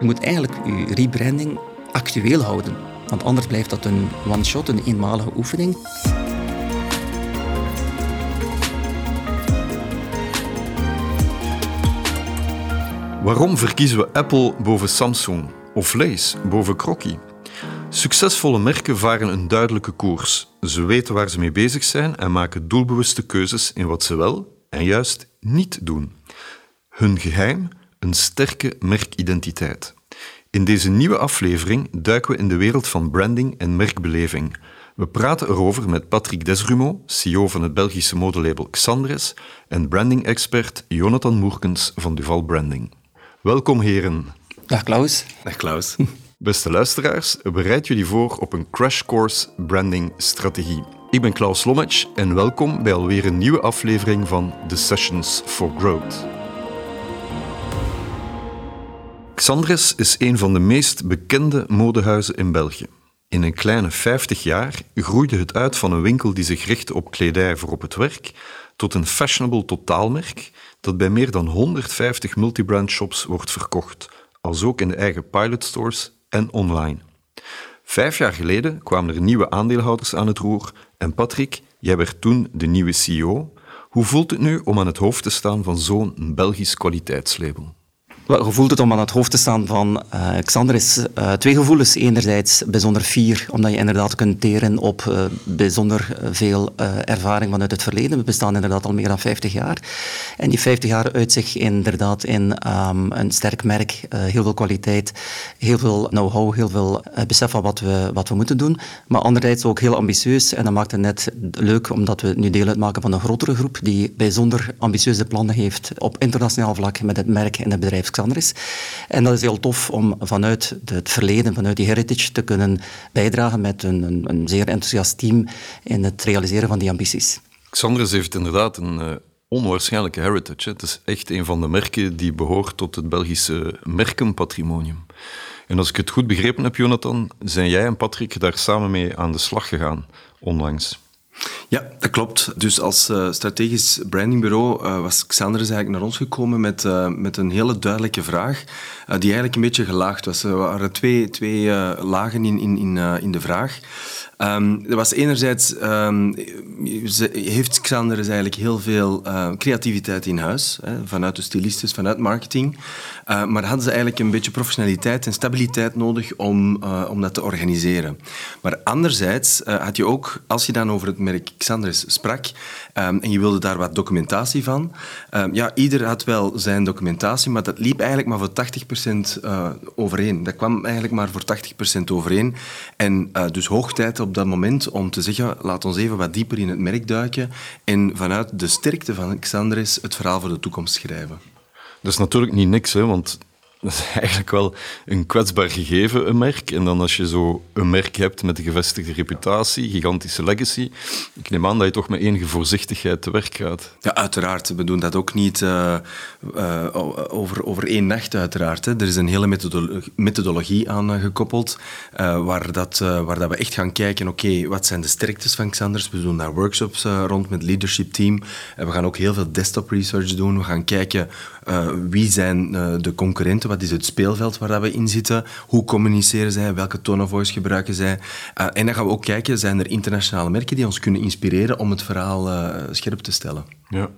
Je moet eigenlijk je rebranding actueel houden. Want anders blijft dat een one-shot, een eenmalige oefening. Waarom verkiezen we Apple boven Samsung of Lays boven Crocky? Succesvolle merken varen een duidelijke koers. Ze weten waar ze mee bezig zijn en maken doelbewuste keuzes in wat ze wel en juist niet doen. Hun geheim? Een sterke merkidentiteit. In deze nieuwe aflevering duiken we in de wereld van branding en merkbeleving. We praten erover met Patrick Desrumeau, CEO van het Belgische modelabel Xandres, en branding-expert Jonathan Moerkens van Duval Branding. Welkom, heren. Dag Klaus. Dag Klaus. Beste luisteraars, bereid jullie voor op een crash course branding strategie. Ik ben Klaus Lommage en welkom bij alweer een nieuwe aflevering van The Sessions for Growth. Xandres is een van de meest bekende modehuizen in België. In een kleine 50 jaar groeide het uit van een winkel die zich richtte op kledij voor op het werk tot een fashionable totaalmerk dat bij meer dan 150 multibrand shops wordt verkocht, als ook in de eigen pilotstores en online. Vijf jaar geleden kwamen er nieuwe aandeelhouders aan het roer en Patrick, jij werd toen de nieuwe CEO. Hoe voelt het nu om aan het hoofd te staan van zo'n Belgisch kwaliteitslabel? Hoe voelt het om aan het hoofd te staan van uh, Xander is uh, twee gevoelens. Enerzijds bijzonder fier, omdat je inderdaad kunt teren op uh, bijzonder veel ervaring vanuit het verleden. We bestaan inderdaad al meer dan 50 jaar. En die 50 jaar uit zich inderdaad in um, een sterk merk, heel veel kwaliteit, heel veel know-how, heel veel besef van wat we, wat we moeten doen. Maar anderzijds ook heel ambitieus. En dat maakt het net leuk, omdat we nu deel uitmaken van een grotere groep die bijzonder ambitieuze plannen heeft op internationaal vlak met het merk en het bedrijf is. En dat is heel tof om vanuit het verleden, vanuit die heritage, te kunnen bijdragen met een, een, een zeer enthousiast team in het realiseren van die ambities. Xandris heeft inderdaad een uh, onwaarschijnlijke heritage. Het is echt een van de merken die behoort tot het Belgische merkenpatrimonium. En als ik het goed begrepen heb, Jonathan, zijn jij en Patrick daar samen mee aan de slag gegaan onlangs. Ja, dat klopt. Dus als uh, strategisch brandingbureau uh, was Xander eigenlijk naar ons gekomen met, uh, met een hele duidelijke vraag, die eigenlijk een beetje gelaagd was. Er waren twee, twee lagen in, in, in, in de vraag. Um, er was enerzijds, um, heeft Xander dus eigenlijk heel veel creativiteit in huis, hè, vanuit de stylistes, vanuit marketing. Maar hadden ze eigenlijk een beetje professionaliteit en stabiliteit nodig om, om dat te organiseren. Maar anderzijds had je ook, als je dan over het merk Xandres sprak, um, en je wilde daar wat documentatie van, ja, ieder had wel zijn documentatie, maar dat liep eigenlijk maar voor 80% overeen. Dat kwam eigenlijk maar voor 80% overeen. En dus hoog tijd op dat moment om te zeggen, laat ons even wat dieper in het merk duiken en vanuit de sterkte van Xandris het verhaal voor de toekomst schrijven. Dat is natuurlijk niet niks, hè, want dat is eigenlijk wel een kwetsbaar gegeven, een merk. En dan als je zo een merk hebt met een gevestigde reputatie, gigantische legacy, ik neem aan dat je toch met enige voorzichtigheid te werk gaat. Ja, uiteraard. We doen dat ook niet uh, uh, over, over één nacht, uiteraard. Er is een hele methodologie, aan uh, gekoppeld, waar, dat, waar dat we echt gaan kijken, oké, wat zijn de sterktes van Xanders? We doen daar workshops rond met leadership team. En we gaan ook heel veel desktop research doen. We gaan kijken wie zijn de concurrenten wat is het speelveld waar we in zitten? Hoe communiceren zij? Welke tone of voice gebruiken zij? Uh, en dan gaan we ook kijken, zijn er internationale merken die ons kunnen inspireren om het verhaal uh, scherp te stellen? Ja.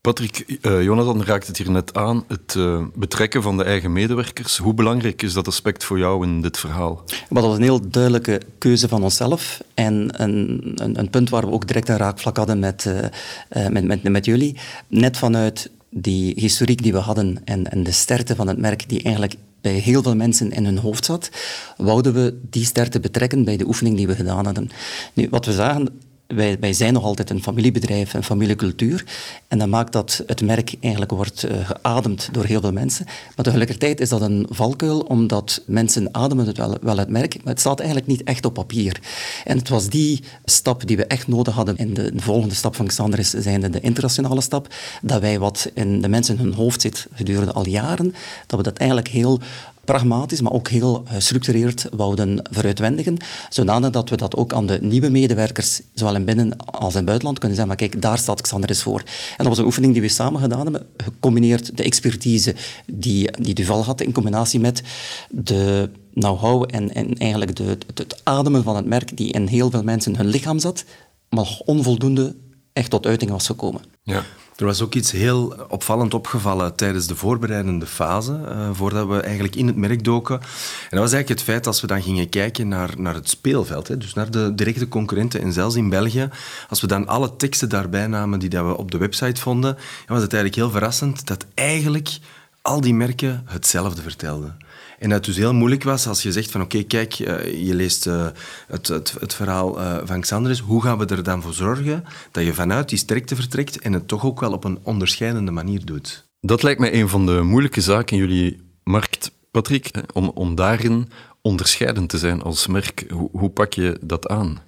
Patrick, uh, Jonathan raakt het hier net aan, het uh, betrekken van de eigen medewerkers. Hoe belangrijk is dat aspect voor jou in dit verhaal? dat was een heel duidelijke keuze van onszelf en een, een, een punt waar we ook direct een raakvlak hadden met, uh, met, met, met jullie. Net vanuit die historiek die we hadden en, en de sterkte van het merk die eigenlijk bij heel veel mensen in hun hoofd zat, wouden we die sterkte betrekken bij de oefening die we gedaan hadden. Nu, wat we zagen, wij, zijn nog altijd een familiebedrijf, een familiecultuur. En dat maakt dat het merk eigenlijk wordt uh, geademd door heel veel mensen. Maar tegelijkertijd is dat een valkuil, omdat mensen ademen het wel, wel het merk, maar het staat eigenlijk niet echt op papier. En het was die stap die we echt nodig hadden in de, de volgende stap van Xander is zijnde de internationale stap, dat wij wat in de mensen hun hoofd zit gedurende al jaren, dat we dat eigenlijk heel pragmatisch, maar ook heel gestructureerd wouden vooruitwendigen, zodanig dat we dat ook aan de nieuwe medewerkers, zowel in binnen- als in buitenland, kunnen zeggen, maar kijk, daar staat Xanderis voor. En dat was een oefening die we samen gedaan hebben, gecombineerd de expertise die, die Duval had, in combinatie met de know-how en, en eigenlijk de, het, het ademen van het merk die in heel veel mensen hun lichaam zat, maar onvoldoende echt tot uiting was gekomen. Ja. Er was ook iets heel opvallend opgevallen tijdens de voorbereidende fase, uh, voordat we eigenlijk in het merk doken. En dat was eigenlijk het feit als we dan gingen kijken naar, naar het speelveld, hè, dus naar de directe concurrenten en zelfs in België, als we dan alle teksten daarbij namen die dat we op de website vonden, was het eigenlijk heel verrassend dat eigenlijk al die merken hetzelfde vertelden. En dat het dus heel moeilijk was als je zegt van oké, kijk, uh, je leest uh, het, het, het, verhaal uh, van Xandris. Hoe gaan we er dan voor zorgen dat je vanuit die sterkte vertrekt en het toch ook wel op een onderscheidende manier doet? Dat lijkt mij een van de moeilijke zaken in jullie markt, Patrick, om, om daarin onderscheidend te zijn als merk. Hoe pak je dat aan?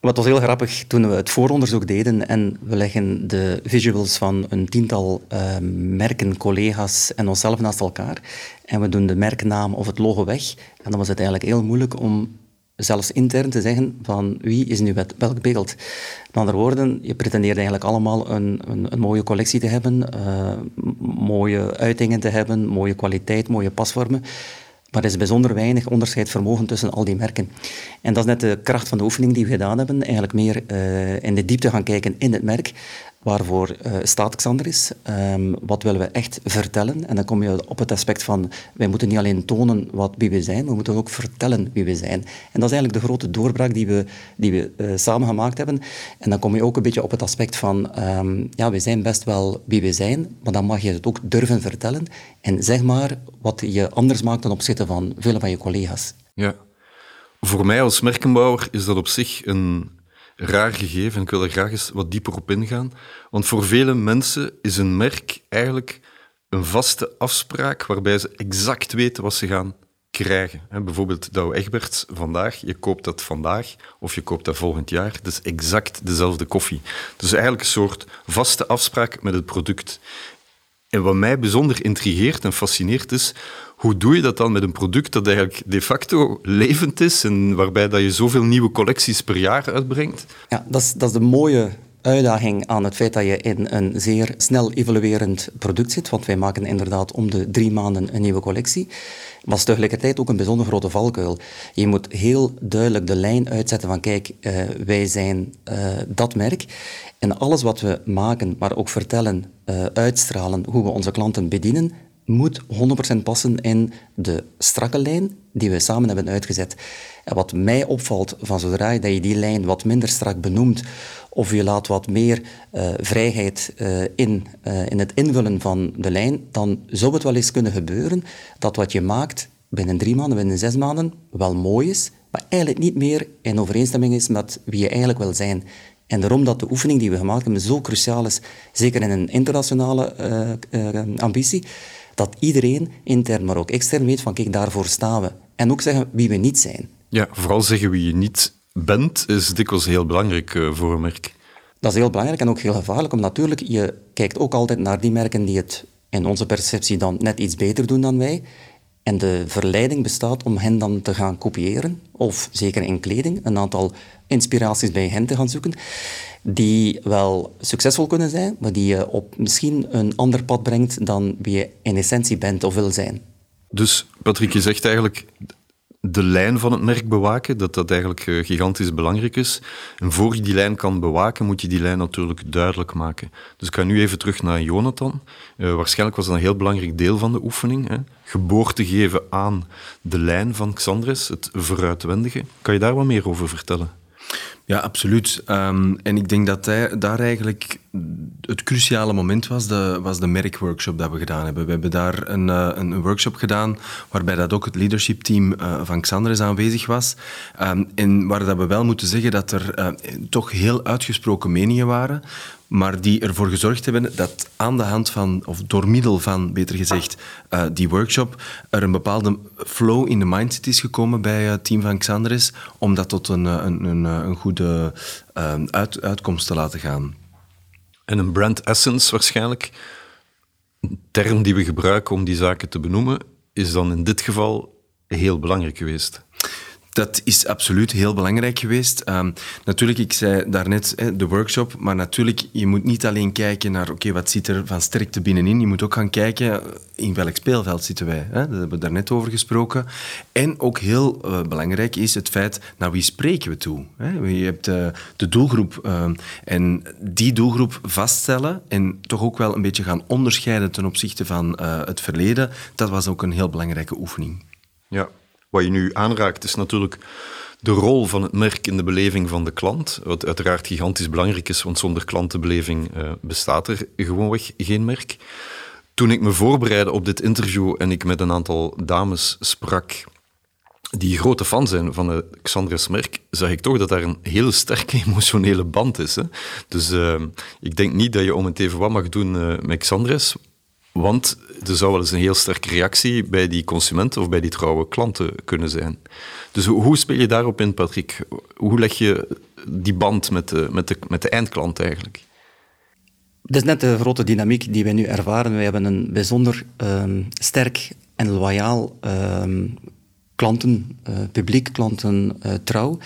Wat was heel grappig toen we het vooronderzoek deden en we leggen de visuals van een tiental uh, merken, collega's en onszelf naast elkaar en we doen de merknaam of het logo weg. En dan was het eigenlijk heel moeilijk om zelfs intern te zeggen van wie is nu welk beeld. Met andere woorden, je pretendeert eigenlijk allemaal een, een, een mooie collectie te hebben, uh, mooie uitingen te hebben, mooie kwaliteit, mooie pasvormen. Maar er is bijzonder weinig onderscheidsvermogen tussen al die merken. En dat is net de kracht van de oefening die we gedaan hebben. Eigenlijk meer uh, in de diepte gaan kijken in het merk. Waarvoor uh, staat Xandris? Um, wat willen we echt vertellen? En dan kom je op het aspect van, wij moeten niet alleen tonen wat, wie we zijn, we moeten ook vertellen wie we zijn. En dat is eigenlijk de grote doorbraak die we, die we uh, samen gemaakt hebben. En dan kom je ook een beetje op het aspect van, um, ja, we zijn best wel wie we zijn, maar dan mag je het ook durven vertellen. En zeg maar wat je anders maakt ten opzichte van vele van je collega's. Ja. Voor mij als merkenbouwer is dat op zich een raar gegeven. Ik wil er graag eens wat dieper op ingaan. Want voor vele mensen is een merk eigenlijk een vaste afspraak waarbij ze exact weten wat ze gaan krijgen. Bijvoorbeeld Douwe Egberts vandaag, je koopt dat vandaag of je koopt dat volgend jaar. Dat is exact dezelfde koffie. Dus eigenlijk een soort vaste afspraak met het product. En wat mij bijzonder intrigeert en fascineert is, hoe doe je dat dan met een product dat eigenlijk de facto levend is en waarbij dat je zoveel nieuwe collecties per jaar uitbrengt? Ja, dat is, dat is de mooie uitdaging aan het feit dat je in een zeer snel evoluerend product zit, want wij maken inderdaad om de drie maanden een nieuwe collectie. Is tegelijkertijd ook een bijzonder grote valkuil. Je moet heel duidelijk de lijn uitzetten van kijk, uh, wij zijn uh, dat merk. En alles wat we maken, maar ook vertellen, uh, uitstralen, hoe we onze klanten bedienen, moet 100% passen in de strakke lijn die we samen hebben uitgezet. En wat mij opvalt van zodra dat je die lijn wat minder strak benoemt, of je laat wat meer uh, vrijheid uh, in, in het invullen van de lijn, dan zou het wel eens kunnen gebeuren dat wat je maakt binnen drie maanden, binnen zes maanden, wel mooi is, maar eigenlijk niet meer in overeenstemming is met wie je eigenlijk wil zijn. En daarom dat de oefening die we gemaakt hebben zo cruciaal is, zeker in een internationale ambitie, dat iedereen, intern maar ook extern, weet van kijk, daarvoor staan we. En ook zeggen wie we niet zijn. Ja, vooral zeggen wie je niet bent, is dikwijls heel belangrijk uh, voor een merk. Dat is heel belangrijk en ook heel gevaarlijk, omdat natuurlijk, je kijkt ook altijd naar die merken die het in onze perceptie dan net iets beter doen dan wij. En de verleiding bestaat om hen dan te gaan kopiëren, of zeker in kleding, een aantal inspiraties bij hen te gaan zoeken, die wel succesvol kunnen zijn, maar die je op misschien een ander pad brengt dan wie je in essentie bent of wil zijn. Dus Patrick, je zegt eigenlijk de lijn van het merk bewaken, dat dat eigenlijk gigantisch belangrijk is. En voor je die lijn kan bewaken, moet je die lijn natuurlijk duidelijk maken. Dus ik ga nu even terug naar Jonathan. Uh, waarschijnlijk was dat een heel belangrijk deel van de oefening. Hè? Geboorte geven aan de lijn van Xandres, het vooruitwendige. Kan je daar wat meer over vertellen? Ja, absoluut. Um, en ik denk dat daar eigenlijk het cruciale moment was de, was de merkworkshop dat we gedaan hebben. We hebben daar een, uh, een workshop gedaan waarbij dat ook het leadership team uh, van Xandres aanwezig was. Um, en waar dat we wel moeten zeggen dat er uh, toch heel uitgesproken meningen waren maar die ervoor gezorgd hebben dat aan de hand van, of door middel van, beter gezegd, die workshop, er een bepaalde flow in de mindset is gekomen bij het team van Xandres, om dat tot een, een, een, een goede uh, uit, uitkomst te laten gaan. En een brand essence waarschijnlijk, een term die we gebruiken om die zaken te benoemen. is dan in dit geval heel belangrijk geweest. Dat is absoluut heel belangrijk geweest. Um, natuurlijk, ik zei daarnet hè, de workshop, maar natuurlijk, je moet niet alleen kijken naar oké, wat zit er van sterkte binnenin, je moet ook gaan kijken in welk speelveld zitten wij. Hè? Daar hebben we daarnet over gesproken. En ook heel uh, belangrijk is het feit, naar wie spreken we toe? Hè? Je hebt uh, de doelgroep uh, en die doelgroep vaststellen en toch ook wel een beetje gaan onderscheiden ten opzichte van het verleden, dat was ook een heel belangrijke oefening. Ja, wat je nu aanraakt is natuurlijk de rol van het merk in de beleving van de klant. Wat uiteraard gigantisch belangrijk is, want zonder klantenbeleving uh, bestaat er gewoonweg geen merk. Toen ik me voorbereidde op dit interview en ik met een aantal dames sprak die grote fan zijn van het Xandres merk, zag ik toch dat daar een hele sterke emotionele band is. Hè? Dus uh, ik denk niet dat je om het even wat mag doen uh, met Xandres, want er zou wel eens een heel sterke reactie bij die consumenten of bij die trouwe klanten kunnen zijn. Dus hoe speel je daarop in, Patrick? Hoe leg je die band met de, met de, met de eindklant eigenlijk? Dat is net de grote dynamiek die wij nu ervaren. We hebben een bijzonder um, sterk en loyaal um, klanten, uh, publiek, klanten uh, trouw.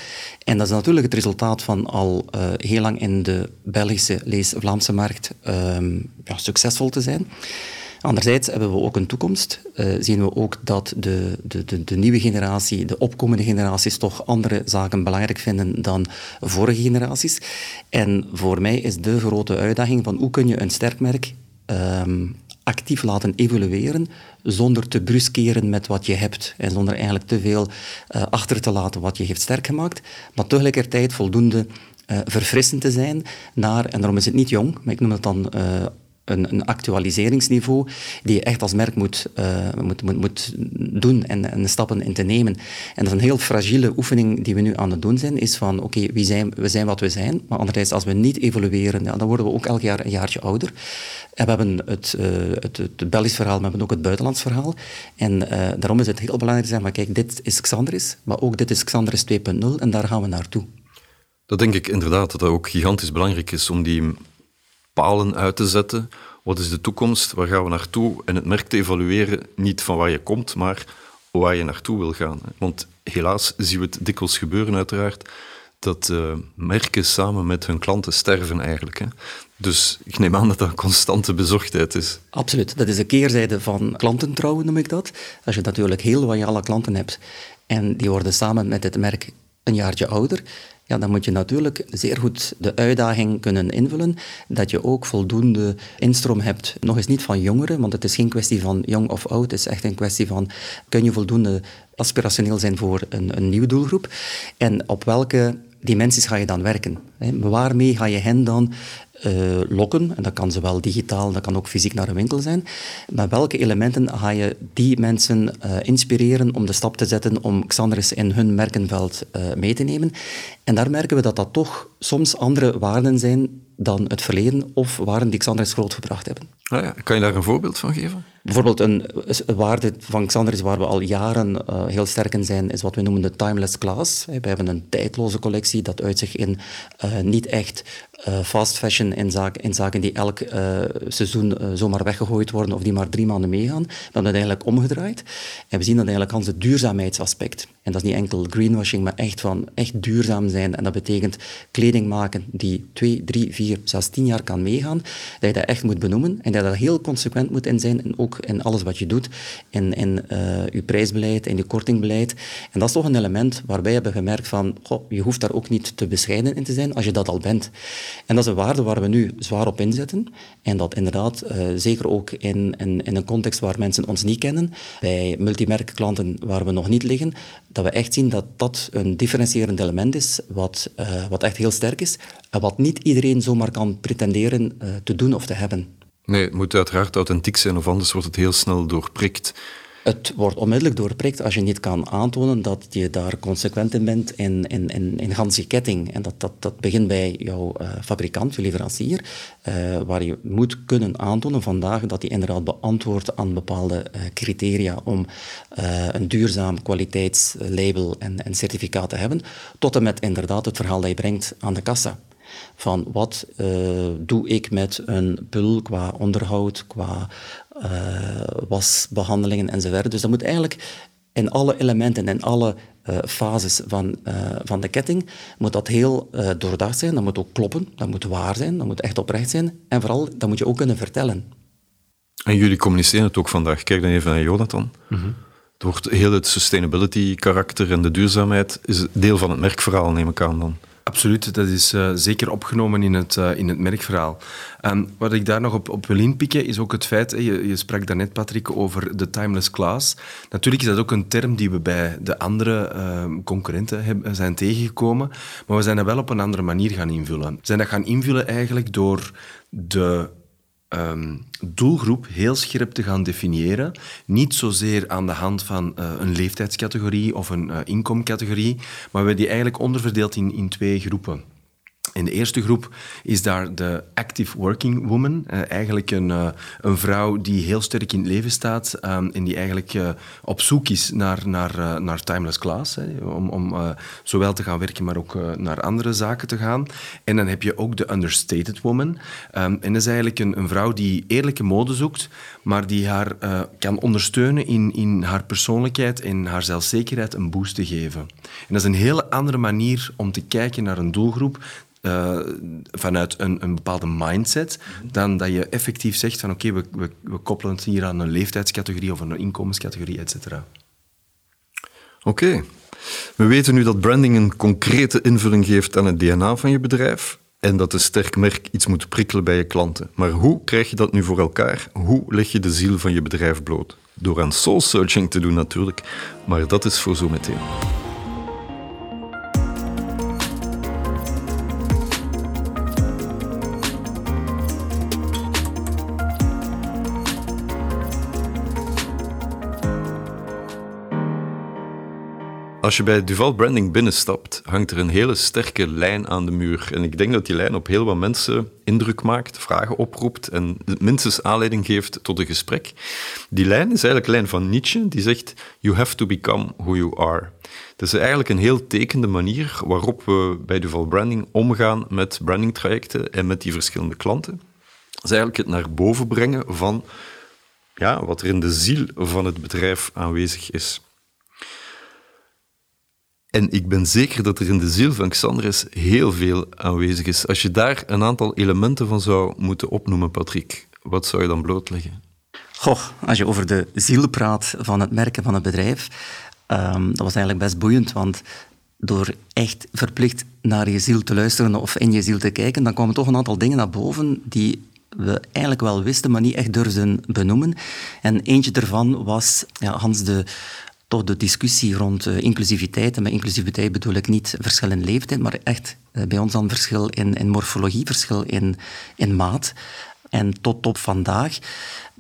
En dat is natuurlijk het resultaat van al uh, heel lang in de Belgische, lees Vlaamse markt um, ja, succesvol te zijn. Anderzijds hebben we ook een toekomst. Uh, zien we ook dat de, de, de, de, nieuwe generatie, de opkomende generaties, toch andere zaken belangrijk vinden dan vorige generaties. En voor mij is de grote uitdaging van hoe kun je een sterk merk um, actief laten evolueren zonder te bruskeren met wat je hebt en zonder eigenlijk te veel uh, achter te laten wat je heeft sterk gemaakt, maar tegelijkertijd voldoende uh, verfrissend te zijn naar, en daarom is het niet jong, maar ik noem het dan uh, een, een, actualiseringsniveau die je echt als merk moet, uh, moet, moet, moet doen en, en, stappen in te nemen. En dat is een heel fragiele oefening die we nu aan het doen zijn, is van oké, okay, zijn, we zijn wat we zijn, maar anderzijds als we niet evolueren, dan worden we ook elk jaar een jaartje ouder. En we hebben het, uh, het, het Belgisch verhaal, we hebben ook het buitenlands verhaal. En uh, daarom is het heel belangrijk te zeggen, maar kijk, dit is Xandris, maar ook dit is Xandris 2.0 en daar gaan we naartoe. Dat denk ik inderdaad, dat dat ook gigantisch belangrijk is om die palen uit te zetten. Wat is de toekomst? Waar gaan we naartoe? En het merk te evalueren, niet van waar je komt, maar waar je naartoe wil gaan. Want helaas zien we het dikwijls gebeuren, uiteraard, dat uh, merken samen met hun klanten sterven eigenlijk. Hè. Dus ik neem aan dat dat een constante bezorgdheid is. Absoluut. Dat is de keerzijde van klantentrouwen, noem ik dat. Als je natuurlijk heel loyale klanten hebt en die worden samen met het merk een jaartje ouder, ja, dan moet je natuurlijk zeer goed de uitdaging kunnen invullen dat je ook voldoende instroom hebt. Nog eens niet van jongeren, want het is geen kwestie van jong of oud. Het is echt een kwestie van kun je voldoende aspirationeel zijn voor een, een nieuwe doelgroep en op welke dimensies ga je dan werken? Waarmee ga je hen dan uh, lokken. En dat kan zowel digitaal, dat kan ook fysiek naar een winkel zijn. Maar welke elementen ga je die mensen uh, inspireren om de stap te zetten om Xandris in hun merkenveld uh, mee te nemen? En daar merken we dat dat toch soms andere waarden zijn dan het verleden of waarden die Xandris grootgebracht hebben. Ah ja, kan je daar een voorbeeld van geven? Bijvoorbeeld een, waarde van Xandris waar we al jaren uh, heel sterk in zijn, is wat we noemen de timeless class. We hebben een tijdloze collectie dat uit zich in uh, niet echt uh, fast fashion in zaken, in zaken die elk seizoen zomaar weggegooid worden of die maar drie maanden meegaan. We hebben het eigenlijk omgedraaid. En we zien dat eigenlijk het duurzaamheidsaspect. En dat is niet enkel greenwashing, maar echt van echt duurzaam zijn. En dat betekent kleding maken die twee, drie, vier, zelfs tien jaar kan meegaan. Dat je dat echt moet benoemen en dat je daar heel consequent moet in zijn. En ook in alles wat je doet, in, in uh, je prijsbeleid, in je kortingbeleid. En dat is toch een element waarbij we hebben gemerkt van, je hoeft daar ook niet te bescheiden in te zijn als je dat al bent. En dat is een waarde waar we nu zwaar op inzetten. En dat inderdaad, uh, zeker ook in, in, een context waar mensen ons niet kennen, bij multimerkklanten waar we nog niet liggen, dat we echt zien dat dat een differentiërend element is, wat, uh, wat echt heel sterk is, en wat niet iedereen zomaar kan pretenderen te doen of te hebben. Nee, het moet uiteraard authentiek zijn, of anders wordt het heel snel doorprikt. Het wordt onmiddellijk doorprikt als je niet kan aantonen dat je daar consequent in bent in, in, in, in gans je ketting. En dat, dat, dat begint bij jouw uh, fabrikant, je leverancier, uh, waar je moet kunnen aantonen vandaag dat hij inderdaad beantwoordt aan bepaalde uh, criteria om een duurzaam kwaliteitslabel en, en certificaat te hebben, tot en met inderdaad het verhaal dat je brengt aan de kassa van wat uh, doe ik met een pul qua onderhoud, qua wasbehandelingen enzovoort. Dus dat moet eigenlijk in alle elementen en alle uh, fases van, uh, van de ketting moet dat heel uh, doordacht zijn. Dat moet ook kloppen, dat moet waar zijn, dat moet echt oprecht zijn. En vooral, dat moet je ook kunnen vertellen. En jullie communiceren het ook vandaag. Kijk dan even naar Jonathan. Mm -hmm. Het wordt heel het sustainability-karakter en de duurzaamheid is deel van het merkverhaal, neem ik aan dan. Absoluut, dat is uh, zeker opgenomen in het, uh, in het merkverhaal. En wat ik daar nog op, op wil inpikken, is ook het feit, je, je sprak daarnet, Patrick, over de timeless class. Natuurlijk is dat ook een term die we bij de andere uh, concurrenten zijn tegengekomen, maar we zijn dat wel op een andere manier gaan invullen. We zijn dat gaan invullen eigenlijk door de um, doelgroep heel scherp te gaan definiëren. Niet zozeer aan de hand van uh, een leeftijdscategorie of een uh, inkomcategorie, maar we die eigenlijk onderverdeeld in, in twee groepen. In de eerste groep is daar de active working woman. Uh, eigenlijk een, uh, een vrouw die heel sterk in het leven staat um, en die eigenlijk uh, op zoek is naar, naar, naar timeless class. Om om zowel te gaan werken, maar ook naar andere zaken te gaan. En dan heb je ook de understated woman. Um, en dat is eigenlijk een, een vrouw die eerlijke mode zoekt, maar die haar kan ondersteunen in, in haar persoonlijkheid en haar zelfzekerheid een boost te geven. En dat is een hele andere manier om te kijken naar een doelgroep uh, vanuit een, een, bepaalde mindset, dan dat je effectief zegt van oké, okay, we, we, we, koppelen het hier aan een leeftijdscategorie of een inkomenscategorie, et cetera. Oké. Okay. We weten nu dat branding een concrete invulling geeft aan het DNA van je bedrijf en dat een sterk merk iets moet prikkelen bij je klanten. Maar hoe krijg je dat nu voor elkaar? Hoe leg je de ziel van je bedrijf bloot? Door aan soul searching te doen natuurlijk, maar dat is voor zometeen. Als je bij Duval Branding binnenstapt, hangt er een hele sterke lijn aan de muur. En ik denk dat die lijn op heel wat mensen indruk maakt, vragen oproept en minstens aanleiding geeft tot een gesprek. Die lijn is eigenlijk een lijn van Nietzsche, die zegt: You have to become who you are. Dat is eigenlijk een heel tekende manier waarop we bij Duval Branding omgaan met brandingtrajecten en met die verschillende klanten. Dat is eigenlijk het naar boven brengen van ja, wat er in de ziel van het bedrijf aanwezig is. En ik ben zeker dat er in de ziel van Xandres heel veel aanwezig is. Als je daar een aantal elementen van zou moeten opnoemen, Patrick, wat zou je dan blootleggen? Goh, als je over de ziel praat van het merken van het bedrijf, um, dat was eigenlijk best boeiend, want door echt verplicht naar je ziel te luisteren of in je ziel te kijken, dan kwamen toch een aantal dingen naar boven die we eigenlijk wel wisten, maar niet echt durfden benoemen. En eentje daarvan was ja, Hans de toch de discussie rond uh, inclusiviteit. En met inclusiviteit bedoel ik niet verschil in leeftijd, maar echt uh, bij ons dan verschil in, in morfologie, verschil in, in maat. En tot op vandaag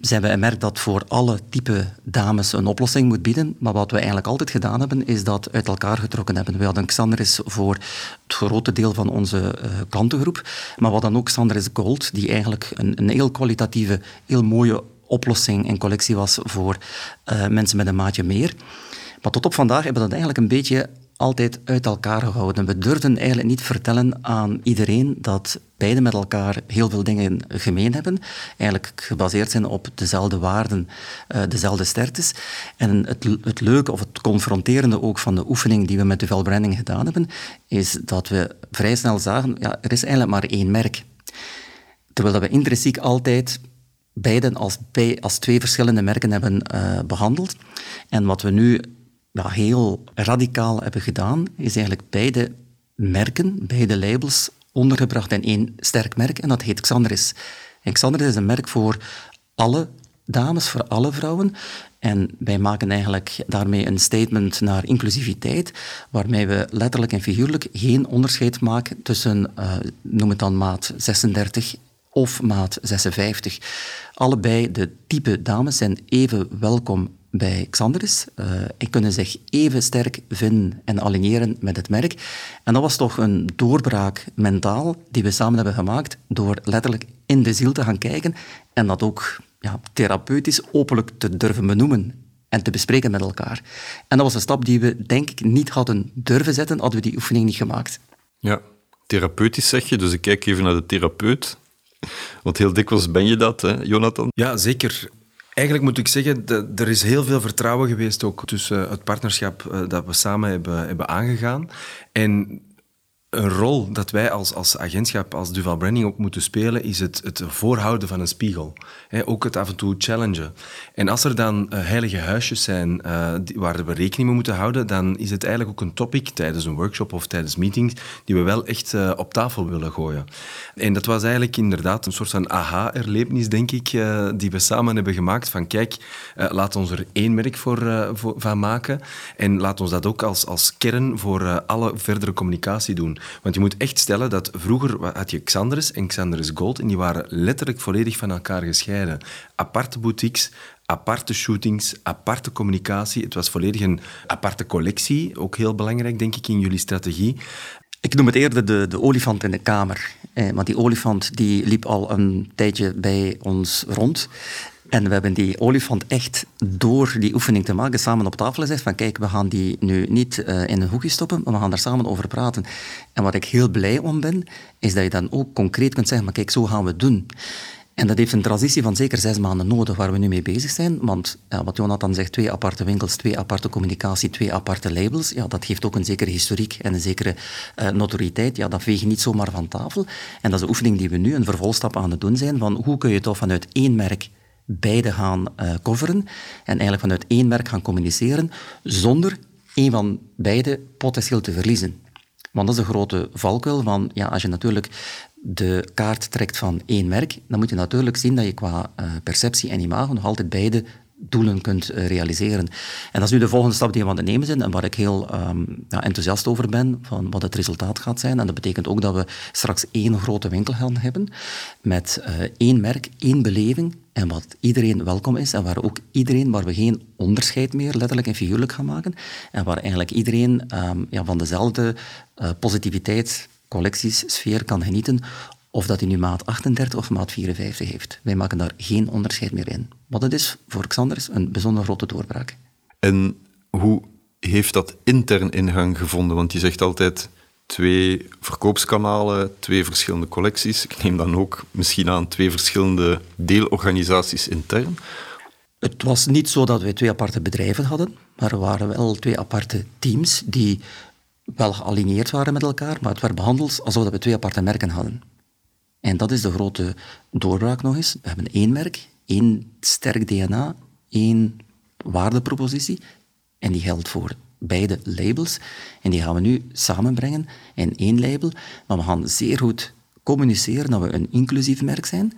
zijn we merk dat voor alle type dames een oplossing moet bieden. Maar wat we eigenlijk altijd gedaan hebben, is dat uit elkaar getrokken hebben. We hadden Xandris voor het grote deel van onze uh, klantengroep. Maar we hadden ook Xandris Gold, die eigenlijk een, een heel kwalitatieve, heel mooie oplossing en collectie was voor uh, mensen met een maatje meer. Maar tot op vandaag hebben we dat eigenlijk een beetje altijd uit elkaar gehouden. We durfden eigenlijk niet vertellen aan iedereen dat beide met elkaar heel veel dingen gemeen hebben. Eigenlijk gebaseerd zijn op dezelfde waarden, uh, dezelfde sterktes. En het, het leuke of het confronterende ook van de oefening die we met de Branding gedaan hebben, is dat we vrij snel zagen, ja, er is eigenlijk maar één merk. Terwijl we intrinsiek altijd beiden als, bij, als twee verschillende merken hebben uh, behandeld. En wat we nu heel radicaal hebben gedaan, is eigenlijk beide merken, beide labels, ondergebracht in één sterk merk. En dat heet Xandris. En Xandris is een merk voor alle dames, voor alle vrouwen. En wij maken eigenlijk daarmee een statement naar inclusiviteit, waarmee we letterlijk en figuurlijk geen onderscheid maken tussen, uh, noem het dan maat 36 of maat 56. Allebei de type dames zijn even welkom bij Xandris. Uh, en kunnen zich even sterk vinden en aligneren met het merk. En dat was toch een doorbraak mentaal die we samen hebben gemaakt door letterlijk in de ziel te gaan kijken en dat ook ja, therapeutisch openlijk te durven benoemen en te bespreken met elkaar. En dat was een stap die we denk ik niet hadden durven zetten, hadden we die oefening niet gemaakt. Ja, therapeutisch zeg je, dus ik kijk even naar de therapeut. Want heel dikwijls ben je dat, hè, Jonathan? Ja, zeker. Eigenlijk moet ik zeggen, er is heel veel vertrouwen geweest ook tussen het partnerschap eh, dat we samen hebben, hebben aangegaan. En een rol dat wij als, als agentschap, als Duval Branding ook moeten spelen, is het, het voorhouden van een spiegel. ook het af en toe challengen. En als er dan uh, heilige huisjes zijn die, waar we rekening mee moeten houden, dan is het eigenlijk ook een topic tijdens een workshop of tijdens meetings die we wel echt uh, op tafel willen gooien. En dat was eigenlijk inderdaad een soort van aha-erlevenis, denk ik, die we samen hebben gemaakt. Van kijk, laat ons er één merk voor, voor, van maken en laat ons dat ook als, als kern voor alle verdere communicatie doen. Want je moet echt stellen dat vroeger had je Xandres en Xandres Gold en die waren letterlijk volledig van elkaar gescheiden. Aparte boutiques, aparte shootings, aparte communicatie. Het was volledig een aparte collectie, ook heel belangrijk denk ik in jullie strategie. Ik noem het eerder de, de olifant in de kamer. Eh, want die olifant die liep al een tijdje bij ons rond. En we hebben die olifant echt door die oefening te maken samen op tafel gezegd van kijk, we gaan die nu niet uh, in een hoekje stoppen, maar we gaan daar samen over praten. En wat ik heel blij om ben, is dat je dan ook concreet kunt zeggen, maar kijk, zo gaan we het doen. En dat heeft een transitie van zeker zes maanden nodig waar we nu mee bezig zijn. Want wat Jonathan zegt, twee aparte winkels, twee aparte communicatie, twee aparte labels. Ja, dat geeft ook een zekere historiek en een zekere uh, notoriëteit. Ja, dat veeg je niet zomaar van tafel. En dat is een oefening die we nu een vervolgstap aan het doen zijn. Van hoe kun je toch vanuit één merk beide gaan uh, coveren en eigenlijk vanuit één merk gaan communiceren zonder een van beide potentieel te verliezen. Want dat is de grote valkuil van, ja, als je natuurlijk de kaart trekt van één merk, dan moet je natuurlijk zien dat je qua uh, perceptie en imago nog altijd beide doelen kunt uh, realiseren. En dat is nu de volgende stap die we aan het nemen zijn en waar ik heel um, ja, enthousiast over ben, van wat het resultaat gaat zijn. En dat betekent ook dat we straks één grote winkel gaan hebben met één merk, één beleving, en wat iedereen welkom is en waar ook iedereen, waar we geen onderscheid meer letterlijk en figuurlijk gaan maken en waar eigenlijk iedereen um, ja, van dezelfde uh, positiviteit, collecties, sfeer kan genieten of dat hij nu maat 38 of maat 54 heeft. Wij maken daar geen onderscheid meer in. Wat het is voor Xanders een bijzonder grote doorbraak. En hoe heeft dat intern ingang gevonden? Want je zegt altijd twee verkoopskanalen, twee verschillende collecties. Ik neem dan ook misschien aan twee verschillende deelorganisaties intern. Het was niet zo dat wij twee aparte bedrijven hadden, maar er waren wel twee aparte teams die wel gealigneerd waren met elkaar, maar het werd behandeld alsof we twee aparte merken hadden. En dat is de grote doorbraak nog eens. We hebben één merk, één sterk DNA, één waardepropositie en die geldt voor beide labels. En die gaan we nu samenbrengen in één label. Maar we gaan zeer goed communiceren dat we een inclusief merk zijn.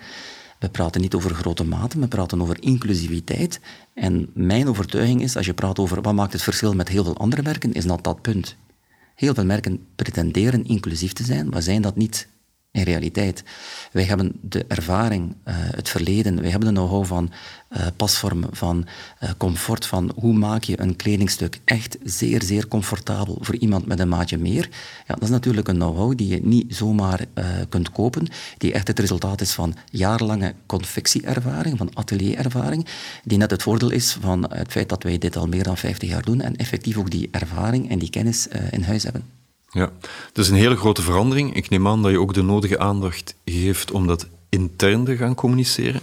We praten niet over grote maten, we praten over inclusiviteit. En mijn overtuiging is, als je praat over wat maakt het verschil met heel veel andere merken, is dat dat punt. Heel veel merken pretenderen inclusief te zijn, maar zijn dat niet in realiteit. Wij hebben de ervaring, uh, het verleden, wij hebben de know-how van uh, pasvormen, van uh, comfort, van hoe maak je een kledingstuk echt zeer, zeer comfortabel voor iemand met een maatje meer. Ja, dat is natuurlijk een know-how die je niet zomaar kunt kopen, die echt het resultaat is van jarenlange confectieervaring, van atelierervaring, die net het voordeel is van het feit dat wij dit al meer dan 50 jaar doen en effectief ook die ervaring en die kennis in huis hebben. Ja, dat is een hele grote verandering. Ik neem aan dat je ook de nodige aandacht geeft om dat intern te gaan communiceren.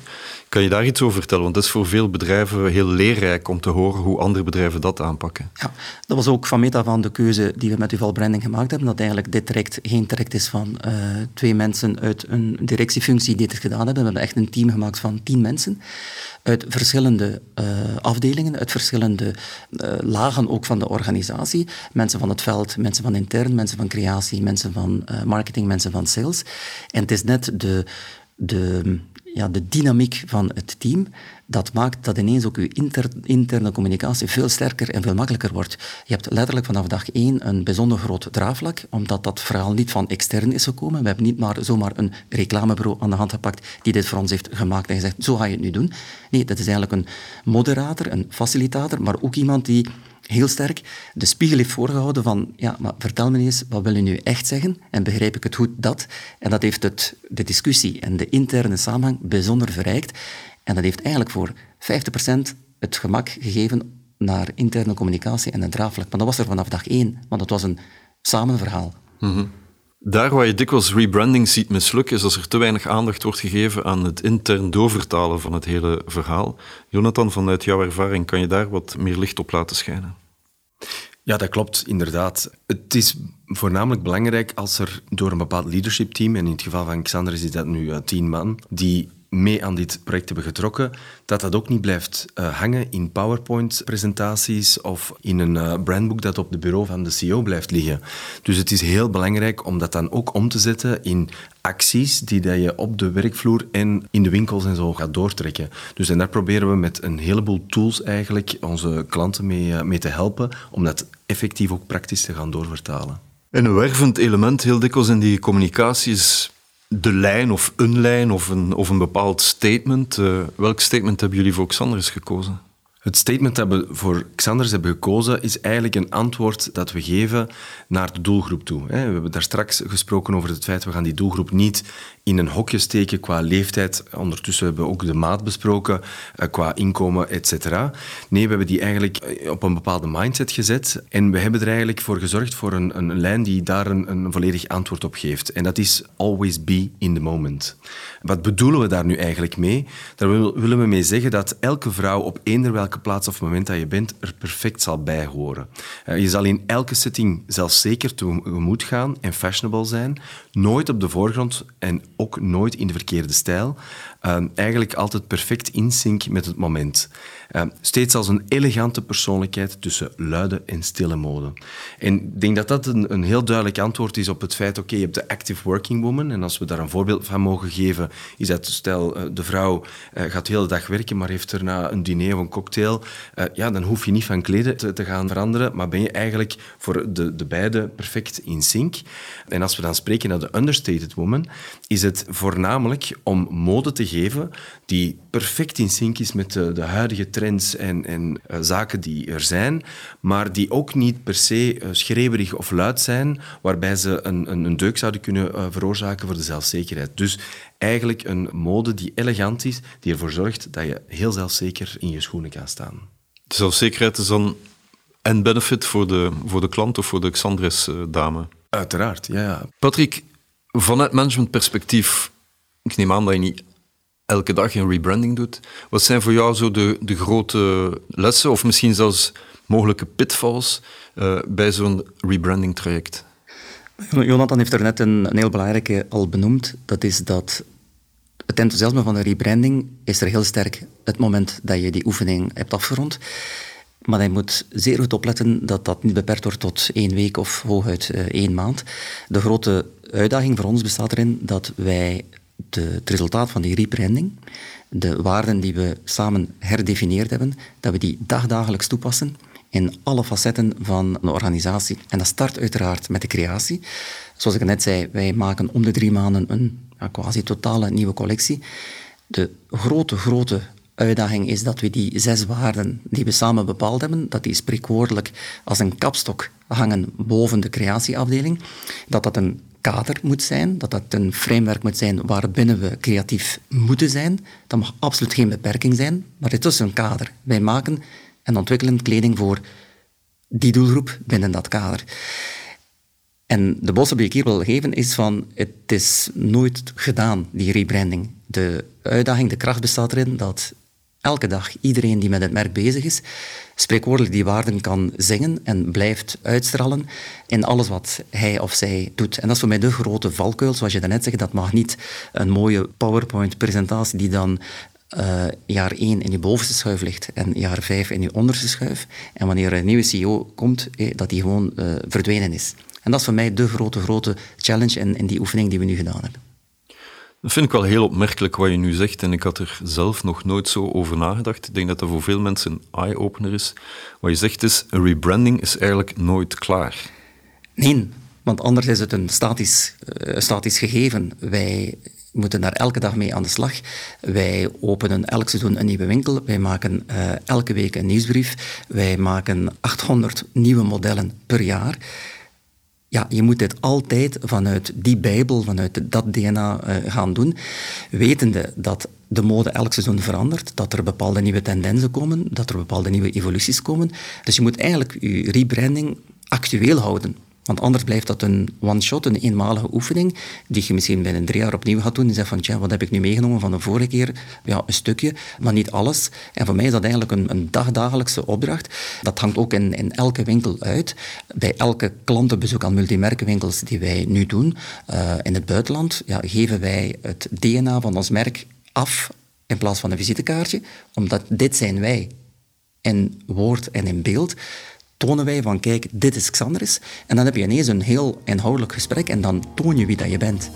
Kan je daar iets over vertellen? Want het is voor veel bedrijven heel leerrijk om te horen hoe andere bedrijven dat aanpakken. Ja, dat was ook van meta van de keuze die we met Uval Branding gemaakt hebben, dat eigenlijk dit traject geen traject is van uh, twee mensen uit een directiefunctie die dit gedaan hebben. We hebben echt een team gemaakt van tien mensen uit verschillende uh, afdelingen, uit verschillende uh, lagen ook van de organisatie. Mensen van het veld, mensen van intern, mensen van creatie, mensen van marketing, mensen van sales. En het is net de de, ja, de dynamiek van het team, dat maakt dat ineens ook je interne communicatie veel sterker en veel makkelijker wordt. Je hebt letterlijk vanaf dag één een bijzonder groot draafvlak, omdat dat verhaal niet van extern is gekomen. We hebben niet maar zomaar een reclamebureau aan de hand gepakt die dit voor ons heeft gemaakt en gezegd, zo ga je het nu doen. Nee, dat is eigenlijk een moderator, een facilitator, maar ook iemand die heel sterk de spiegel heeft voorgehouden van, ja, maar vertel me eens, wat wil je nu echt zeggen? En begrijp ik het goed dat? En dat heeft het, de discussie en de interne samenhang bijzonder verrijkt. En dat heeft eigenlijk voor 50% het gemak gegeven naar interne communicatie en een draagvlak. Maar dat was er vanaf dag één, want dat was een samenverhaal. Mm Daar waar je dikwijls rebranding ziet mislukken, is als er te weinig aandacht wordt gegeven aan het intern doorvertalen van het hele verhaal. Jonathan, vanuit jouw ervaring, kan je daar wat meer licht op laten schijnen? Ja, dat klopt, inderdaad. Het is voornamelijk belangrijk als er door een bepaald leadership team, en in het geval van Xander is dat nu uh, tien man, die mee aan dit project hebben getrokken, dat dat ook niet blijft uh, hangen in PowerPoint-presentaties of in een uh, brandboek dat op de bureau van de CEO blijft liggen. Dus het is heel belangrijk om dat dan ook om te zetten in acties die dat je op de werkvloer en in de winkels en zo gaat doortrekken. Dus en daar proberen we met een heleboel tools eigenlijk onze klanten mee, uh, mee te helpen om dat effectief ook praktisch te gaan doorvertalen. En een wervend element heel dikwijls in die communicatie is de lijn of een lijn of een, of een bepaald statement. Uh, welk statement hebben jullie voor Xanders gekozen? Het statement dat we voor Xanders hebben gekozen is eigenlijk een antwoord dat we geven naar de doelgroep toe. We hebben daar straks gesproken over het feit dat we gaan die doelgroep niet in een hokje steken qua leeftijd. Ondertussen hebben we ook de maat besproken, eh, qua inkomen, et cetera. Nee, we hebben die eigenlijk eh, op een bepaalde mindset gezet en we hebben er eigenlijk voor gezorgd voor een, een lijn die daar een, een volledig antwoord op geeft. En dat is always be in the moment. Wat bedoelen we daar nu eigenlijk mee? Daar willen we mee zeggen dat elke vrouw op eender welke plaats of moment dat je bent, er perfect zal bij horen. Eh, je zal in elke setting zelfzeker tegemoet gaan en fashionable zijn. Nooit op de voorgrond en ook nooit in de verkeerde stijl. Uh, eigenlijk altijd perfect in sync met het moment. Uh, steeds als een elegante persoonlijkheid tussen luide en stille mode. En ik denk dat dat een, een heel duidelijk antwoord is op het feit, oké, je hebt de active working woman, en als we daar een voorbeeld van mogen geven, is dat, stel, uh, de vrouw gaat de hele dag werken, maar heeft daarna een diner of een cocktail, ja, dan hoef je niet van kleden te, gaan veranderen, maar ben je eigenlijk voor de, de beide perfect in sync. En als we dan spreken naar de understated woman, is het voornamelijk om mode te geven die perfect in sync is met de, de huidige trends en, en uh, zaken die er zijn, maar die ook niet per se uh, schreeuwerig of luid zijn, waarbij ze een, een, een deuk zouden kunnen uh, veroorzaken voor de zelfzekerheid. Dus eigenlijk een mode die elegant is, die ervoor zorgt dat je heel zelfzeker in je schoenen kan staan. De zelfzekerheid is dan en benefit voor de, voor de klant of voor de Xandres-dame? Uiteraard, ja, ja. Patrick, vanuit managementperspectief, ik neem aan dat je niet elke dag een rebranding doet. Wat zijn voor jou zo de, de grote lessen of misschien zelfs mogelijke pitfalls uh, bij zo'n rebranding traject? Jonathan heeft er net een, heel belangrijke al benoemd. Dat is dat het enthousiasme van een rebranding is er heel sterk het moment dat je die oefening hebt afgerond. Maar je moet zeer goed opletten dat dat niet beperkt wordt tot één week of hooguit uh, één maand. De grote uitdaging voor ons bestaat erin dat wij de, het resultaat van die rebranding, de waarden die we samen herdefinieerd hebben, dat we die dagdagelijks toepassen in alle facetten van een organisatie. En dat start uiteraard met de creatie. Zoals ik net zei, wij maken om de drie maanden een ja, quasi totale nieuwe collectie. De grote, grote uitdaging is dat we die zes waarden die we samen bepaald hebben, dat die spreekwoordelijk als een kapstok hangen boven de creatieafdeling, dat dat een kader moet zijn, dat dat een framework moet zijn waarbinnen we creatief moeten zijn. Dat mag absoluut geen beperking zijn, maar het is een kader. Wij maken en ontwikkelen kleding voor die doelgroep binnen dat kader. En de boodschap die ik hier wil geven is van, het is nooit gedaan, die rebranding. De uitdaging, de kracht bestaat erin dat elke dag iedereen die met het merk bezig is, spreekwoordelijk die waarden kan zingen en blijft uitstralen in alles wat hij of zij doet. En dat is voor mij de grote valkuil, zoals je daarnet zegt, dat mag niet een mooie PowerPoint-presentatie die dan uh, jaar 1 in je bovenste schuif ligt en jaar 5 in je onderste schuif. En wanneer een nieuwe CEO komt, eh, dat die gewoon uh, verdwenen is. En dat is voor mij de grote, grote challenge in, in die oefening die we nu gedaan hebben. Dat vind ik wel heel opmerkelijk wat je nu zegt en ik had er zelf nog nooit zo over nagedacht. Ik denk dat dat voor veel mensen een eye-opener is. Wat je zegt is, een rebranding is eigenlijk nooit klaar. Nee, want anders is het een statisch, uh, statisch gegeven. Wij moeten daar elke dag mee aan de slag. Wij openen elk seizoen een nieuwe winkel. Wij maken uh, elke week een nieuwsbrief. Wij maken 800 nieuwe modellen per jaar ja, je moet dit altijd vanuit die Bijbel, vanuit dat DNA uh, gaan doen, wetende dat de mode elk seizoen verandert, dat er bepaalde nieuwe tendensen komen, dat er bepaalde nieuwe evoluties komen. Dus je moet eigenlijk je rebranding actueel houden. Want anders blijft dat een one-shot, een eenmalige oefening, die je misschien binnen drie jaar opnieuw gaat doen. En zegt van, tja, wat heb ik nu meegenomen van de vorige keer? Ja, een stukje, maar niet alles. En voor mij is dat eigenlijk een, een dagdagelijkse opdracht. Dat hangt ook in, in elke winkel uit. Bij elke klantenbezoek aan multimerkenwinkels die wij nu doen, uh, in het buitenland, ja, geven wij het DNA van ons merk af in plaats van een visitekaartje, omdat dit zijn wij. In woord en in beeld tonen wij van kijk, dit is Xandris. En dan heb je ineens een heel inhoudelijk gesprek en dan toon je wie dat je bent.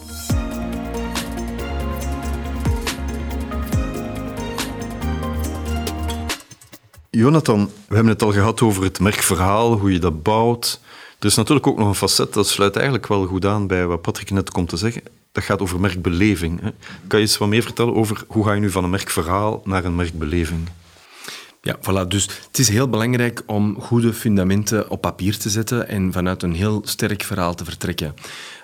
Jonathan, we hebben het al gehad over het merkverhaal, hoe je dat bouwt. Er is natuurlijk ook nog een facet, dat sluit eigenlijk wel goed aan bij wat Patrick net komt te zeggen. Dat gaat over merkbeleving. Hè? Kan je eens wat meer vertellen over hoe ga je nu van een merkverhaal naar een merkbeleving? Ja, voilà. Dus het is heel belangrijk om goede fundamenten op papier te zetten en vanuit een heel sterk verhaal te vertrekken.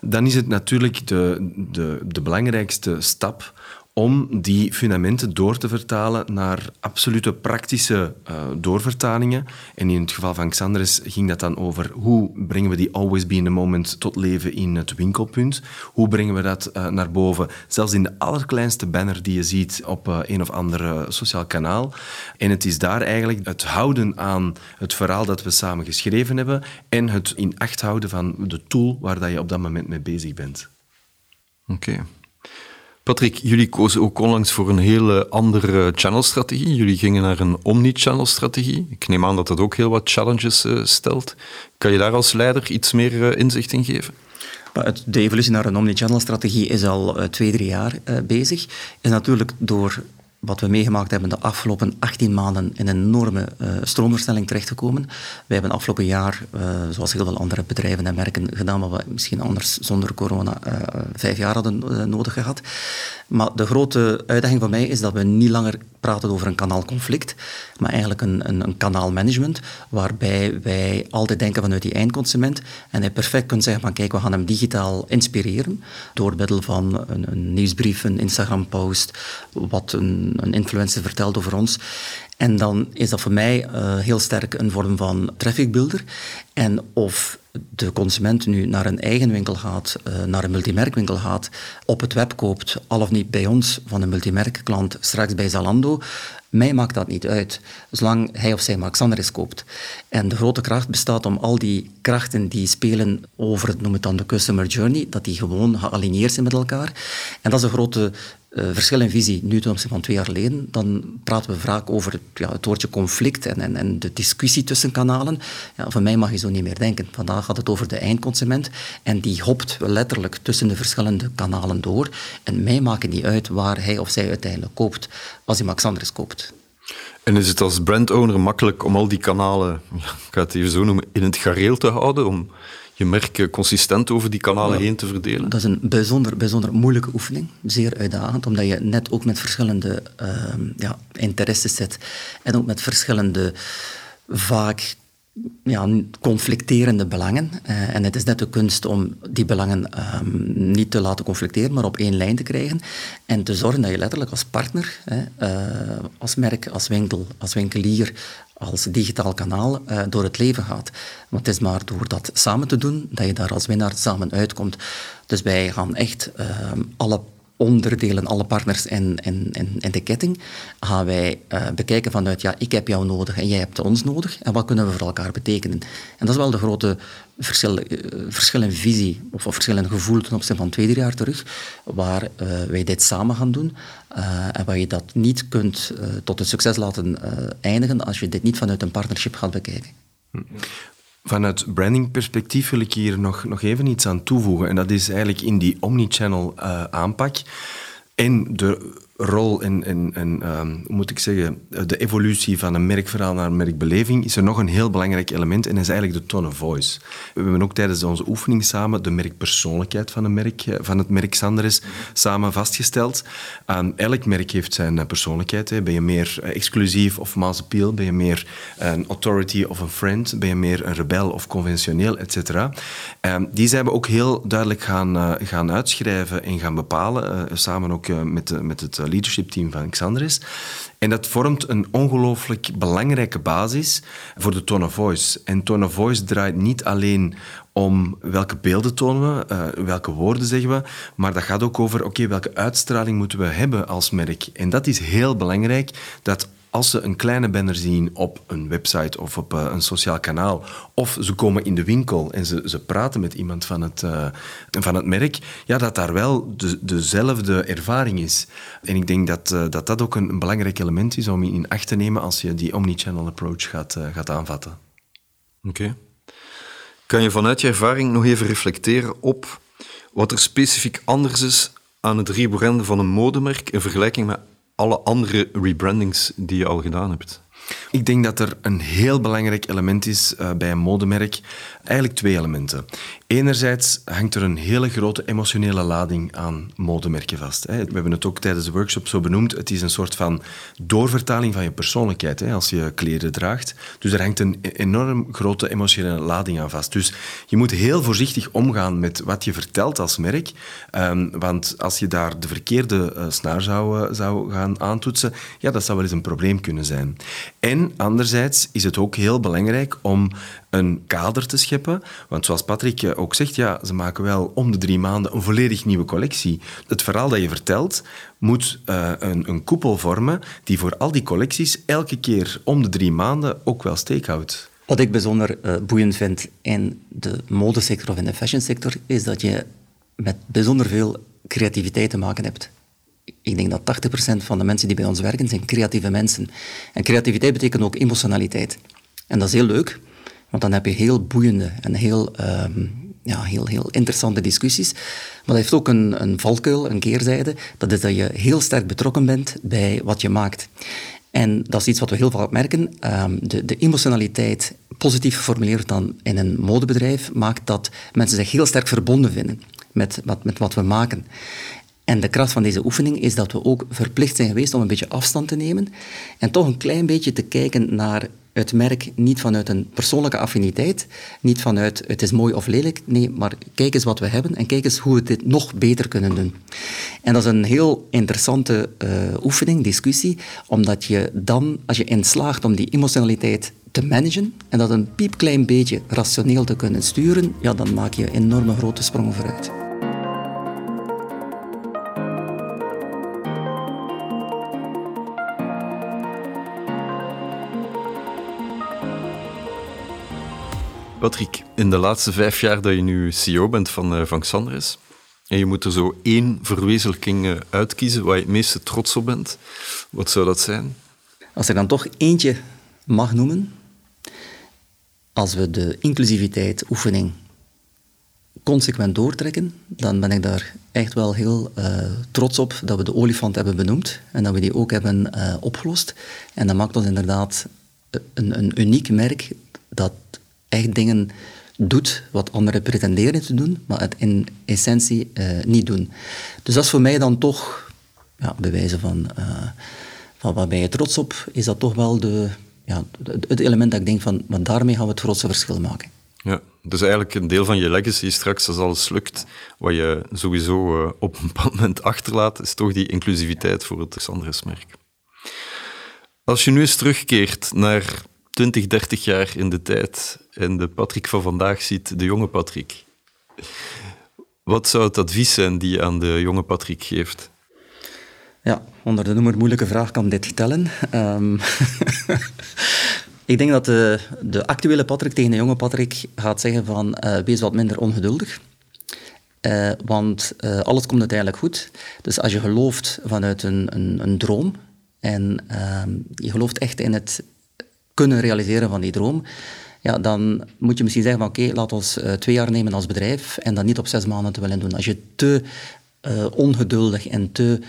Dan is het natuurlijk de, de, de belangrijkste stap om die fundamenten door te vertalen naar absolute praktische uh, doorvertalingen. En in het geval van Xandres ging dat dan over hoe brengen we die always be in the moment tot leven in het winkelpunt. Hoe brengen we dat uh, naar boven, zelfs in de allerkleinste banner die je ziet op uh, een of ander sociaal kanaal. En het is daar eigenlijk het houden aan het verhaal dat we samen geschreven hebben en het in acht houden van de tool waar dat je op dat moment mee bezig bent. Oké. Patrick, jullie kozen ook onlangs voor een hele andere channelstrategie. Jullie gingen naar een omni-channel-strategie. Ik neem aan dat dat ook heel wat challenges uh, stelt. Kan je daar als leider iets meer uh, inzicht in geven? De evolutie naar een omni-channel-strategie is al uh, twee, drie jaar bezig. Is natuurlijk door wat we meegemaakt hebben de afgelopen 18 maanden in een enorme uh, stroomverstelling terechtgekomen. Wij hebben afgelopen jaar, uh, zoals heel veel andere bedrijven en merken, gedaan wat we misschien anders zonder corona uh, vijf jaar hadden nodig gehad. Maar de grote uitdaging voor mij is dat we niet langer praten over een kanaalconflict, maar eigenlijk een, een, een kanaalmanagement, waarbij wij altijd denken vanuit die eindconsument en hij perfect kunt zeggen van kijk, we gaan hem digitaal inspireren door middel van een, een nieuwsbrief, een Instagram-post, wat een, een influencer vertelt over ons. En dan is dat voor mij uh, heel sterk een vorm van traffic builder. En of de consument nu naar een eigen winkel gaat, uh, naar een multimerkwinkel gaat, op het web koopt, al of niet bij ons van een multimerkklant, straks bij Zalando, mij maakt dat niet uit, zolang hij of zij Maxandris koopt. En de grote kracht bestaat om al die krachten die spelen over, noem het dan de customer journey, dat die gewoon gealigneerd zijn met elkaar. En dat is een grote uh, verschil in visie nu ten opzichte van twee jaar geleden, dan praten we vaak over ja, het woordje conflict en, en, en, de discussie tussen kanalen. Ja, van mij mag je zo niet meer denken. Vandaag gaat het over de eindconsument en die hopt letterlijk tussen de verschillende kanalen door. En mij maakt het niet uit waar hij of zij uiteindelijk koopt, als hij Max Andres koopt. En is het als brandowner makkelijk om al die kanalen, ik ga het even zo noemen, in het gareel te houden? Om je merk consistent over die kanalen heen te verdelen? Dat is een bijzonder, bijzonder moeilijke oefening. Zeer uitdagend, omdat je net ook met verschillende uh, ja, interesses zit. En ook met verschillende, vaak ja, conflicterende belangen. Uh, en het is net de kunst om die belangen um, niet te laten conflicteren, maar op één lijn te krijgen. En te zorgen dat je letterlijk als partner, uh, als merk, als winkel, als winkelier, als digitaal kanaal uh, door het leven gaat. Want het is maar door dat samen te doen dat je daar als winnaar samen uitkomt. Dus wij gaan echt uh, alle onderdelen, alle partners in de ketting, gaan wij uh, bekijken vanuit, ja, ik heb jou nodig en jij hebt ons nodig, en wat kunnen we voor elkaar betekenen? En dat is wel de grote verschil, uh, verschil in visie, of, of verschil in gevoel ten opzichte van twee, drie jaar terug, waar uh, wij dit samen gaan doen, en waar je dat niet kunt tot een succes laten eindigen als je dit niet vanuit een partnership gaat bekijken. Vanuit brandingperspectief wil ik hier nog, nog even iets aan toevoegen. En dat is eigenlijk in die omnichannel uh, aanpak en de rol en, en ehm, hoe moet ik zeggen, de evolutie van een merkverhaal naar een merkbeleving, is er nog een heel belangrijk element en dat is eigenlijk de tone of voice. We hebben ook tijdens onze oefening samen de merkpersoonlijkheid van, een merk, eh, van het merk Sandres samen vastgesteld. Um, elk merk heeft zijn eh, persoonlijkheid. Hè. Ben je meer eh, exclusief of mass appeal? Ben je meer een authority of een friend? Ben je meer een rebel of conventioneel, et cetera? Um, die zijn we ook heel duidelijk gaan, gaan uitschrijven en gaan bepalen, samen ook uh, met, met het leadership team van Xandris. En dat vormt een ongelooflijk belangrijke basis voor de tone of voice. En tone of voice draait niet alleen om welke beelden tonen we, uh, welke woorden zeggen we, maar dat gaat ook over oké, welke uitstraling moeten we hebben als merk. En dat is heel belangrijk, dat als ze een kleine banner zien op een website of op uh, een sociaal kanaal, of ze komen in de winkel en ze, ze praten met iemand van het, uh, van het merk, ja, dat daar wel de, dezelfde ervaring is. En ik denk dat uh, dat, dat ook een, belangrijk element is om in acht te nemen als je die omnichannel approach gaat, gaat aanvatten. Oké. Kan je vanuit je ervaring nog even reflecteren op wat er specifiek anders is aan het rebranden van een modemerk in vergelijking met alle andere rebrandings die je al gedaan hebt? Ik denk dat er een heel belangrijk element is uh, bij een modemerk. Eigenlijk twee elementen. Enerzijds hangt er een hele grote emotionele lading aan modemerken vast. We hebben het ook tijdens de workshop zo benoemd. Het is een soort van doorvertaling van je persoonlijkheid als je kleren draagt. Dus er hangt een enorm grote emotionele lading aan vast. Dus je moet heel voorzichtig omgaan met wat je vertelt als merk. Ehm, want als je daar de verkeerde uh, snaar zou, uh, zou gaan aantoetsen, ja, dat zou wel eens een probleem kunnen zijn. En anderzijds is het ook heel belangrijk om een kader te scheppen. Want zoals Patrick eh, ook zegt, ja, ze maken wel om de drie maanden een volledig nieuwe collectie. Het verhaal dat je vertelt moet uh, een, een, koepel vormen die voor al die collecties elke keer om de drie maanden ook wel steek houdt. Wat ik bijzonder uh, boeiend vind in de modesector of in de fashionsector, is dat je met bijzonder veel creativiteit te maken hebt. Ik denk dat 80% van de mensen die bij ons werken, zijn creatieve mensen. En creativiteit betekent ook emotionaliteit. En dat is heel leuk, want dan heb je heel boeiende en heel, um, ja, heel, heel interessante discussies. Maar dat heeft ook een, een valkuil, een keerzijde. Dat is dat je heel sterk betrokken bent bij wat je maakt. En dat is iets wat we heel vaak merken. Um, de, de, emotionaliteit, positief geformuleerd dan in een modebedrijf, maakt dat mensen zich heel sterk verbonden vinden met wat, met wat we maken. En de kracht van deze oefening is dat we ook verplicht zijn geweest om een beetje afstand te nemen en toch een klein beetje te kijken naar het merk niet vanuit een persoonlijke affiniteit, niet vanuit het is mooi of lelijk, nee, maar kijk eens wat we hebben en kijk eens hoe we dit nog beter kunnen doen. En dat is een heel interessante uh, oefening, discussie, omdat je dan, als je inslaagt om die emotionaliteit te managen en dat een piepklein beetje rationeel te kunnen sturen, ja, dan maak je enorme grote sprongen vooruit. Patrick, in de laatste vijf jaar dat je nu CEO bent van, uh, van Xandris, en je moet er zo één verwezenlijking uh, uitkiezen waar je het meeste trots op bent, wat zou dat zijn? Als ik dan toch eentje mag noemen, als we de inclusiviteit oefening consequent doortrekken, dan ben ik daar echt wel heel uh, trots op dat we de olifant hebben benoemd en dat we die ook hebben opgelost. En dat maakt ons inderdaad een, een uniek merk dat echt dingen doet wat anderen pretenderen te doen, maar het in essentie uh, niet doen. Dus dat is voor mij dan toch, ja, bewijzen van, uh, van waar ben je trots op, is dat toch wel de, ja, het element dat ik denk van, maar daarmee gaan we het grootste verschil maken. Ja, dus eigenlijk een deel van je legacy straks, als alles lukt, wat je sowieso uh, op een bepaald moment achterlaat, is toch die inclusiviteit voor het Xandres-merk. Als je nu eens terugkeert naar 20, 30 jaar in de tijd en de Patrick van vandaag ziet de jonge Patrick. Wat zou het advies zijn die je aan de jonge Patrick geeft? Ja, onder de noemer moeilijke vraag kan dit tellen. Um, ik denk dat de, de, actuele Patrick tegen de jonge Patrick gaat zeggen van uh, wees wat minder ongeduldig. Uh, want uh, alles komt uiteindelijk goed. Dus als je gelooft vanuit een, een, een droom en ehm, je gelooft echt in het kunnen realiseren van die droom, ja, dan moet je misschien zeggen van oké, laat ons uh, twee jaar nemen als bedrijf en dat niet op zes maanden te willen doen. Als je te uh, ongeduldig en te,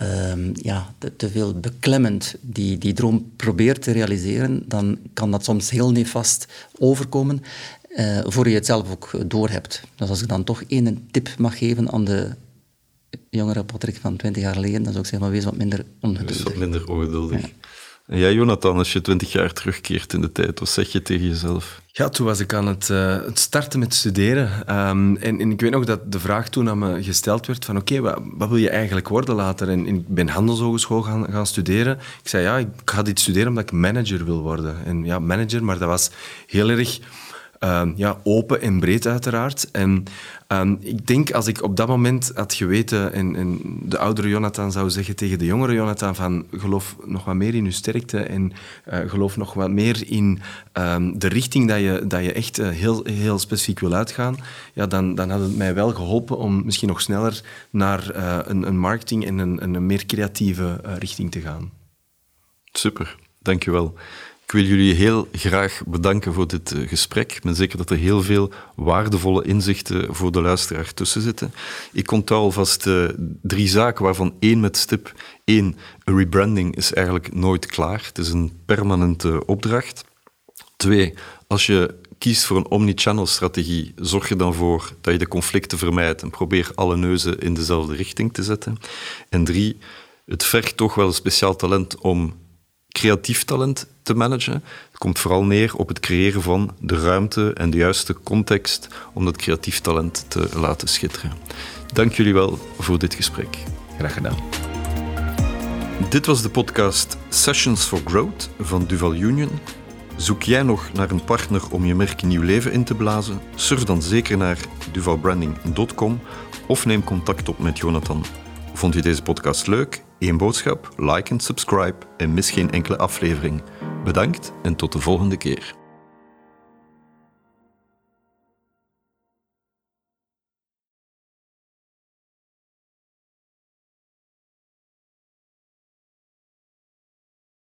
uh, ja, te, te, veel beklemmend die, die droom probeert te realiseren, dan kan dat soms heel nefast overkomen uh, voor je het zelf ook doorhebt. Dus als ik dan toch één tip mag geven aan de jongere Patrick van 20 jaar geleden, dan zou ik zeggen, maar wees wat minder ongeduldig. Wees wat minder ongeduldig. Ja. En jij, Jonathan, als je twintig jaar terugkeert in de tijd, wat zeg je tegen jezelf? Ja, toen was ik aan het, uh, het starten met studeren. Ehm, en, ik weet nog dat de vraag toen aan me gesteld werd van oké, wat, wat, wil je eigenlijk worden later? En, en ik ben handelshogeschool gaan, gaan studeren. Ik zei ja, ik ga dit studeren omdat ik manager wil worden. En ja, manager, maar dat was heel erg Ehm, ja, open en breed uiteraard. En ehm, ik denk als ik op dat moment had geweten en, en, de oudere Jonathan zou zeggen tegen de jongere Jonathan van geloof nog wat meer in je sterkte en uh, geloof nog wat meer in ehm, de richting dat je, dat je echt eh, heel, heel specifiek wil uitgaan, ja, dan, dan had het mij wel geholpen om misschien nog sneller naar uh, een, een, marketing en een, een meer creatieve richting te gaan. Super, dankjewel. Ik wil jullie heel graag bedanken voor dit eh, gesprek. Ik ben zeker dat er heel veel waardevolle inzichten voor de luisteraar tussen zitten. Ik onthoud alvast uh, drie zaken, waarvan één met stip. Eén, rebranding is eigenlijk nooit klaar. Het is een permanente opdracht. Twee, als je kiest voor een omnichannel strategie, zorg je dan voor dat je de conflicten vermijdt en probeer alle neuzen in dezelfde richting te zetten. En drie, het vergt toch wel een speciaal talent om creatief talent te managen. Het komt vooral neer op het creëren van de ruimte en de juiste context om dat creatief talent te laten schitteren. Dank jullie wel voor dit gesprek. Graag gedaan. Dit was de podcast Sessions for Growth van Duval Union. Zoek jij nog naar een partner om je merk nieuw leven in te blazen? Surf dan zeker naar duvalbranding.com of neem contact op met Jonathan. Vond je deze podcast leuk? Eén boodschap, like en subscribe en mis geen enkele aflevering. Bedankt en tot de volgende keer.